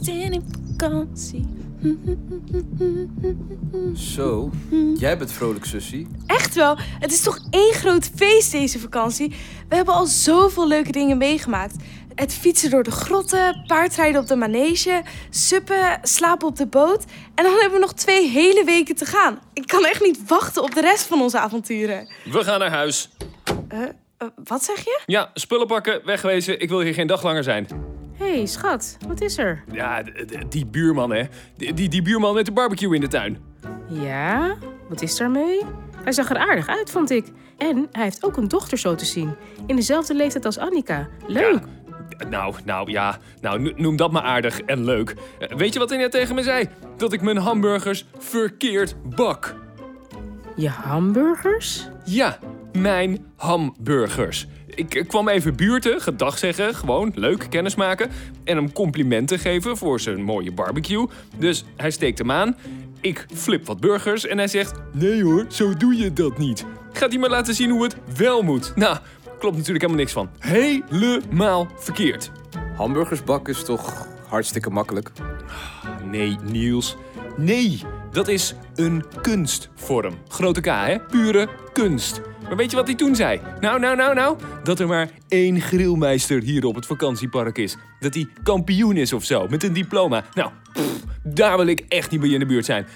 zin in vakantie. Zo, jij bent vrolijk, sussie. Echt wel, het is toch één groot feest deze vakantie. We hebben al zoveel leuke dingen meegemaakt. Het fietsen door de grotten, paardrijden op de manege, suppen, slapen op de boot. En dan hebben we nog twee hele weken te gaan. Ik kan echt niet wachten op de rest van onze avonturen. We gaan naar huis. Eh, wat zeg je? Ja, spullen pakken, wegwezen. Ik wil hier geen dag langer zijn. Hé, hey, schat, wat is er? Ja, die buurman, hè. Die, die, die buurman met de barbecue in de tuin. Ja, wat is daarmee? Hij zag er aardig uit, vond ik. En hij heeft ook een dochter zo te zien. In dezelfde leeftijd als Annika. Leuk. Ja, nou, nou ja, nou no- noem dat maar aardig en leuk. Eh, Weet je wat hij net tegen me zei? Dat ik mijn hamburgers verkeerd bak. Je hamburgers? Ja, mijn hamburgers. Ik eh, kwam even buurten, gedag zeggen, gewoon leuk kennismaken. En hem complimenten geven voor zijn mooie barbecue. Dus hij steekt hem aan. Ik flip wat burgers en hij zegt: Nee hoor, zo doe je dat niet. Gaat hij me laten zien hoe het wel moet? Nou, klopt natuurlijk helemaal niks van. Helemaal verkeerd. Hamburgers bakken is toch hartstikke makkelijk? Nee, Niels. Nee, dat is een kunstvorm. Grote K, hè? Pure kunst. Maar weet je wat hij toen zei? Nou, nou, nou, nou. Dat er maar één grillmeister hier op het vakantiepark is. Dat hij kampioen is of zo, met een diploma. Nou, daar wil ik echt niet bij in de buurt zijn.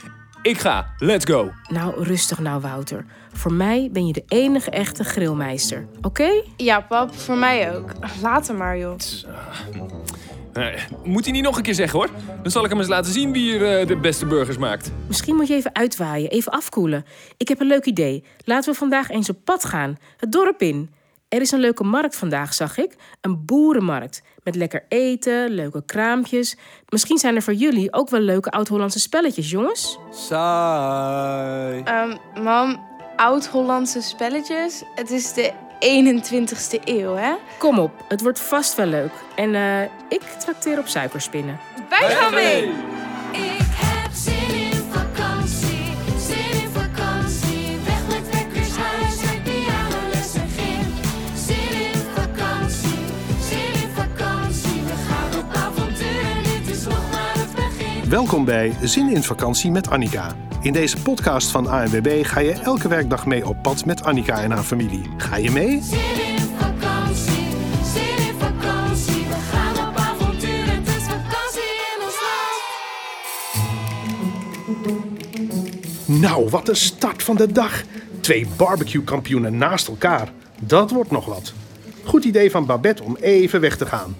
Ik ga, let's go. Nou, rustig nou, Wouter. Voor mij ben je de enige echte grillmeister. Oké? Ja, pap, voor mij ook. Later maar, joh. Eh, moet hij niet nog een keer zeggen, hoor. Dan zal ik hem eens laten zien wie hier eh, de beste burgers maakt. Misschien moet je even uitwaaien, even afkoelen. Ik heb een leuk idee. Laten we vandaag eens op pad gaan. Het dorp in. Er is een leuke markt vandaag, zag ik. Een boerenmarkt. Met lekker eten, leuke kraampjes. Misschien zijn er voor jullie ook wel leuke oud-Hollandse spelletjes, jongens. Saai. Ehm, mam, oud-Hollandse spelletjes. Het is de 21ste eeuw, hè? Kom op, het wordt vast wel leuk. En eh, ik trakteer op suikerspinnen. Wij gaan mee! Welkom bij Zin in Vakantie met Annika. In deze podcast van ANWB ga je elke werkdag mee op pad met Annika en haar familie. Ga je mee? Zin in vakantie, zin in vakantie. We gaan op avontuur, het is vakantie in ons land. Nou, wat een start van de dag. Twee barbecue-kampioenen naast elkaar. Dat wordt nog wat. Goed idee van Babette om even weg te gaan.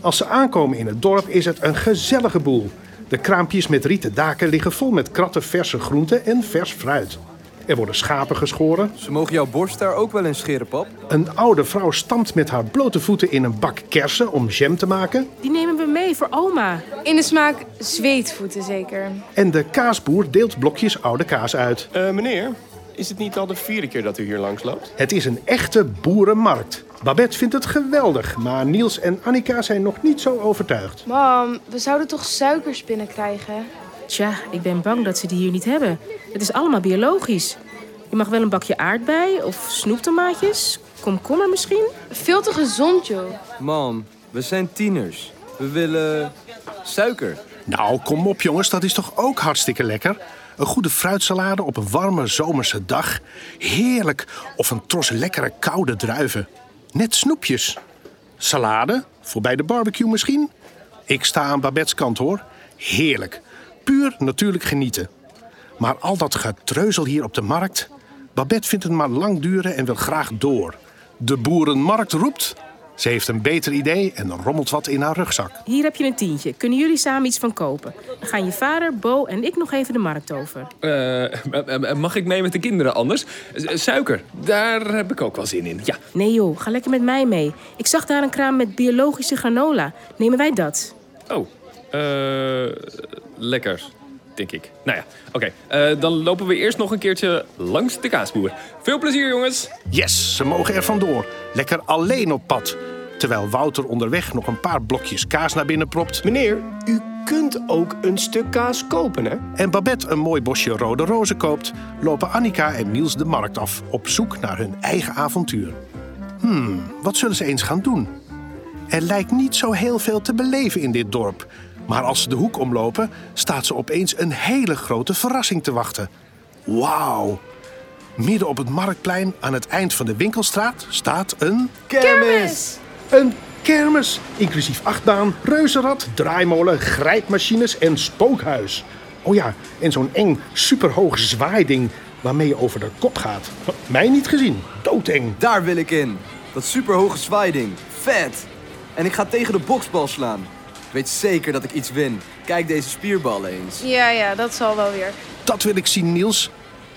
Als ze aankomen in het dorp is het een gezellige boel. De kraampjes met rieten daken liggen vol met kratten verse groenten en vers fruit. Er worden schapen geschoren. Ze mogen jouw borst daar ook wel in scheren, pap. Een oude vrouw stampt met haar blote voeten in een bak kersen om jam te maken. Die nemen we mee voor oma. In de smaak zweetvoeten zeker. En de kaasboer deelt blokjes oude kaas uit. Eh, meneer, is het niet al de vierde keer dat u hier langs loopt? Het is een echte boerenmarkt. Babette vindt het geweldig, maar Niels en Annika zijn nog niet zo overtuigd. Mam, we zouden toch suikerspinnen krijgen? Tja, ik ben bang dat ze die hier niet hebben. Het is allemaal biologisch. Je mag wel een bakje aardbei of snoeptomaatjes. Komkommer misschien? Veel te gezond, joh. Mam, we zijn tieners. We willen suiker. Nou, kom op jongens, dat is toch ook hartstikke lekker? Een goede fruitsalade op een warme zomerse dag. Heerlijk. Of een tros lekkere koude druiven. Net snoepjes. Salade, voor bij de barbecue misschien? Ik sta aan Babette's kant hoor. Heerlijk. Puur natuurlijk genieten. Maar al dat getreuzel hier op de markt... Babette vindt het maar lang duren en wil graag door. De boerenmarkt roept. Ze heeft een beter idee en rommelt wat in haar rugzak. Hier heb je een tientje. Kunnen jullie samen iets van kopen? Dan gaan je vader, Bo en ik nog even de markt over. Eh, mag ik mee met de kinderen anders? Eh, Suiker, daar heb ik ook wel zin in. Ja, Nee joh, ga lekker met mij mee. Ik zag daar een kraam met biologische granola. Nemen wij dat? Oh, eh lekker, denk ik. Nou ja, oké. Eh, dan lopen we eerst nog een keertje langs de kaasboer. Veel plezier, jongens. Yes, ze mogen er vandoor. Lekker alleen op pad. Terwijl Wouter onderweg nog een paar blokjes kaas naar binnen propt. Meneer, u kunt ook een stuk kaas kopen, hè? En Babette een mooi bosje rode rozen koopt, lopen Annika en Niels de markt af op zoek naar hun eigen avontuur. Hmm, wat zullen ze eens gaan doen? Er lijkt niet zo heel veel te beleven in dit dorp. Maar als ze de hoek omlopen, staat ze opeens een hele grote verrassing te wachten. Wauw! Midden op het marktplein aan het eind van de winkelstraat staat een Kermis! Een kermis, inclusief achtbaan, reuzenrad, draaimolen, grijpmachines en spookhuis. Oh ja, en zo'n eng, superhoog zwaaiding waarmee je over de kop gaat. Mij niet gezien, doodeng. Daar wil ik in. Dat superhoge zwaaiding. Vet! En ik ga tegen de boksbal slaan. Ik weet zeker dat ik iets win. Kijk deze spierballen eens. Ja, ja, dat zal wel weer. Dat wil ik zien, Niels.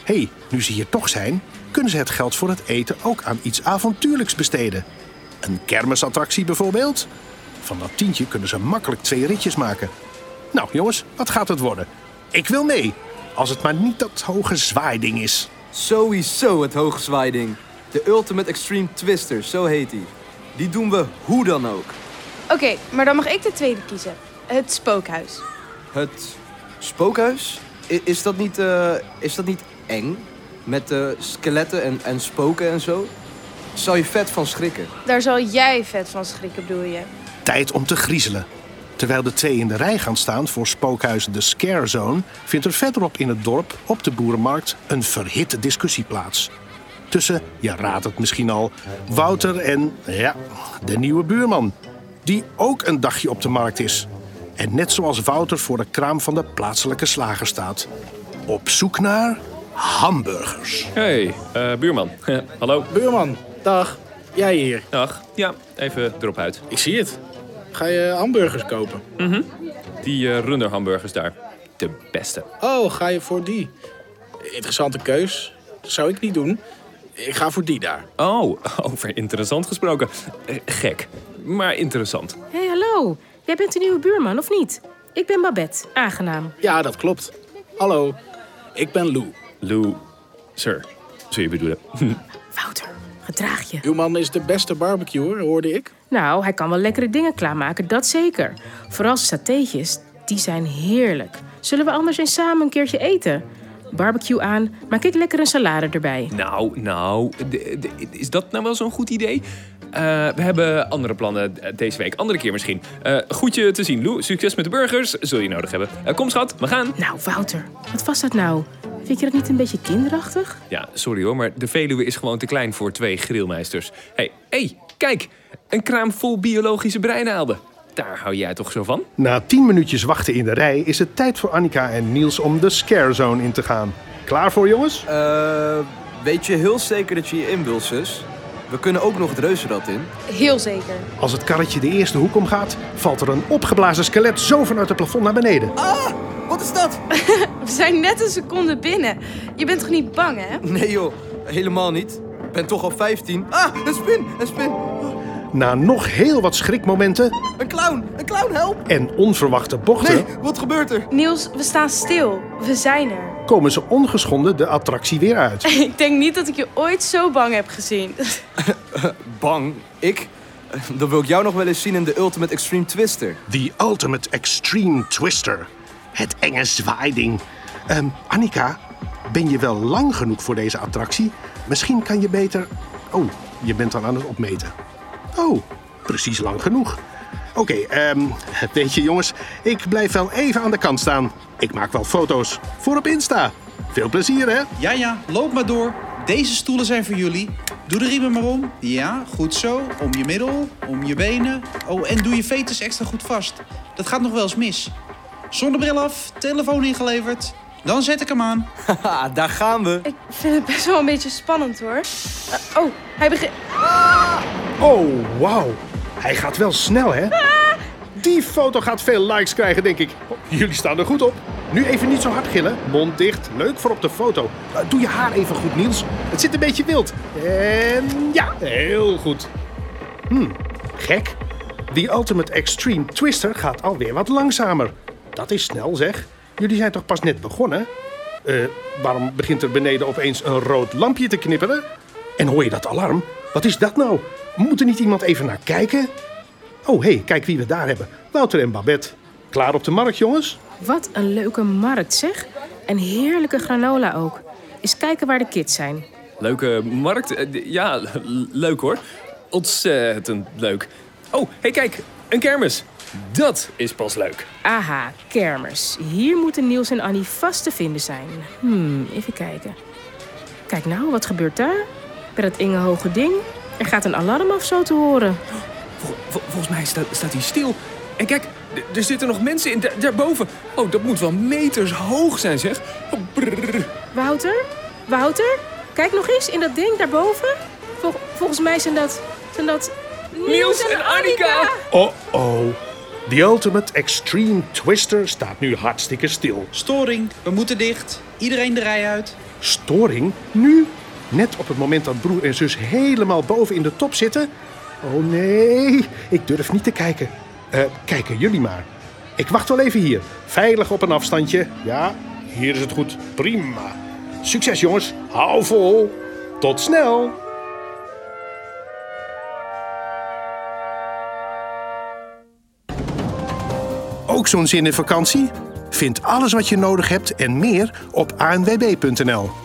Hé, hey, nu ze hier toch zijn, kunnen ze het geld voor het eten ook aan iets avontuurlijks besteden. Een kermisattractie bijvoorbeeld. Van dat tientje kunnen ze makkelijk twee ritjes maken. Nou, jongens, wat gaat het worden? Ik wil mee. Als het maar niet dat hoge zwaaiding is. Sowieso het hoge zwaaiding. De Ultimate Extreme Twister, zo heet die. Die doen we hoe dan ook. Oké, maar dan mag ik de tweede kiezen. Het spookhuis. Het spookhuis? I- is, dat niet, eh, is dat niet eng? Met eh, skeletten en, en spoken en zo? Zou je vet van schrikken? Daar zal jij vet van schrikken, bedoel je? Tijd om te griezelen. Terwijl de twee in de rij gaan staan voor spookhuis The Scare Zone, vindt er verderop in het dorp, op de boerenmarkt, een verhitte discussie plaats. Tussen, je raadt het misschien al, Wouter en, ja, de nieuwe buurman. Die ook een dagje op de markt is. En net zoals Wouter voor de kraam van de plaatselijke slager staat. Op zoek naar hamburgers. Hey, eh, buurman. Hallo. Buurman, dag. Jij hier. Dag. Ja, even erop uit. Ik zie het. Ga je hamburgers kopen? Die eh runder hamburgers daar. De beste. Oh, ga je voor die? Interessante keus. Dat zou ik niet doen. Ik ga voor die daar. Oh, over interessant gesproken. Eh, gek, maar interessant. Hé, hey, hallo. Jij bent de nieuwe buurman, of niet? Ik ben Babette. Aangenaam. Ja, dat klopt. Hallo, ik ben Lou. Lou, sir, zul je bedoelen. Wouter, gedraag je. Uw man is de beste barbecuer, hoorde ik. Nou, hij kan wel lekkere dingen klaarmaken, dat zeker. Vooral satéetjes, die zijn heerlijk. Zullen we anders eens samen een keertje eten? Barbecue aan, maak ik lekker een salade erbij. Nou, nou, de- de- is dat nou wel zo'n goed idee? Eh, we hebben andere plannen deze week. Andere keer misschien. Eh goed je te zien, Lou. Succes met de burgers. Zul je nodig hebben. Eh, kom, schat, we gaan. Nou, Wouter, wat was dat nou? Vind je dat niet een beetje kinderachtig? Ja, sorry hoor, maar de Veluwe is gewoon te klein voor twee grillmeisters. Hé, hey, hey, kijk. Een kraam vol biologische breinaalden. Daar hou jij toch zo van? Na tien minuutjes wachten in de rij is het tijd voor Annika en Niels om de Scare Zone in te gaan. Klaar voor, jongens? Eh, weet je heel zeker dat je hierin wil, zus? We kunnen ook nog het reuzenrad in. Heel zeker. Als het karretje de eerste hoek omgaat, valt er een opgeblazen skelet zo vanuit het plafond naar beneden. Wat is dat? We zijn net een seconde binnen. Je bent toch niet bang, hè? Nee joh, helemaal niet. Ik ben toch al 15. Ah, een spin, een spin. Na nog heel wat schrikmomenten Een clown, een clown, help. en onverwachte bochten, Nee, wat gebeurt er? Niels, we staan stil. We zijn er. komen ze ongeschonden de attractie weer uit. Ik denk niet dat ik je ooit zo bang heb gezien. Bang? Ik? Dan wil ik jou nog wel eens zien in de Ultimate Extreme Twister. The Ultimate Extreme Twister. Het enge zwaaiding. Ehm, Annika, ben je wel lang genoeg voor deze attractie? Misschien kan je beter... Oh, je bent dan aan het opmeten. Oh, precies lang genoeg. Oké, ehm, weet je jongens, ik blijf wel even aan de kant staan. Ik maak wel foto's. Voor op Insta. Veel plezier, hè? Ja, ja, loop maar door. Deze stoelen zijn voor jullie. Doe de riemen maar om. Ja, goed zo. Om je middel, om je benen. Oh, en doe je fetus extra goed vast. Dat gaat nog wel eens mis. Zonnebril af, telefoon ingeleverd. Dan zet ik hem aan. Haha, daar gaan we. Ik vind het best wel een beetje spannend, hoor. Eh, oh, hij begint... Oh, wauw. Hij gaat wel snel, hè? Die foto gaat veel likes krijgen, denk ik. Jullie staan er goed op. Nu even niet zo hard gillen. Mond dicht. Leuk voor op de foto. Uh, Doe je haar even goed, Niels. Het zit een beetje wild. En ja, heel goed. Hm, gek. Die Ultimate Extreme Twister gaat alweer wat langzamer. Dat is snel, zeg. Jullie zijn toch pas net begonnen? Eh, waarom begint er beneden opeens een rood lampje te knipperen? En hoor je dat alarm? Wat is dat nou? Moet er niet iemand even naar kijken? Oh, hé, hey, kijk wie we daar hebben. Wouter en Babette. Klaar op de markt, jongens? Wat een leuke markt, zeg. En heerlijke granola ook. Eens kijken waar de kids zijn. Leuke markt. Eh, Ja, leuk hoor. Ontzettend leuk. Oh, hey kijk, een kermis. Dat is pas leuk. Aha, kermis. Hier moeten Niels en Annie vast te vinden zijn. Hmm, even kijken. Kijk nou, wat gebeurt daar? Bij dat enge hoge ding. Er gaat een alarm af zo te horen. Vol- vol- volgens mij staat, staat hij stil. En kijk, er zitten nog mensen in da- daarboven. Oh, dat moet wel meters hoog zijn, zeg. Oh. Wouter? Wouter? Kijk nog eens in dat ding daarboven. Vol- volgens mij zijn dat... Zijn dat... Niels en Annika! Oh-oh. The Ultimate Extreme Twister staat nu hartstikke stil. Storing, we moeten dicht. Iedereen de rij uit. Storing? Nu? Net op het moment dat broer en zus helemaal boven in de top zitten? Oh nee, ik durf niet te kijken. Eh, kijken jullie maar. Ik wacht wel even hier. Veilig op een afstandje. Ja, hier is het goed. Prima. Succes jongens. Hou vol. Tot snel. Ook zo'n zin in vakantie? Vind alles wat je nodig hebt en meer op anwb.nl.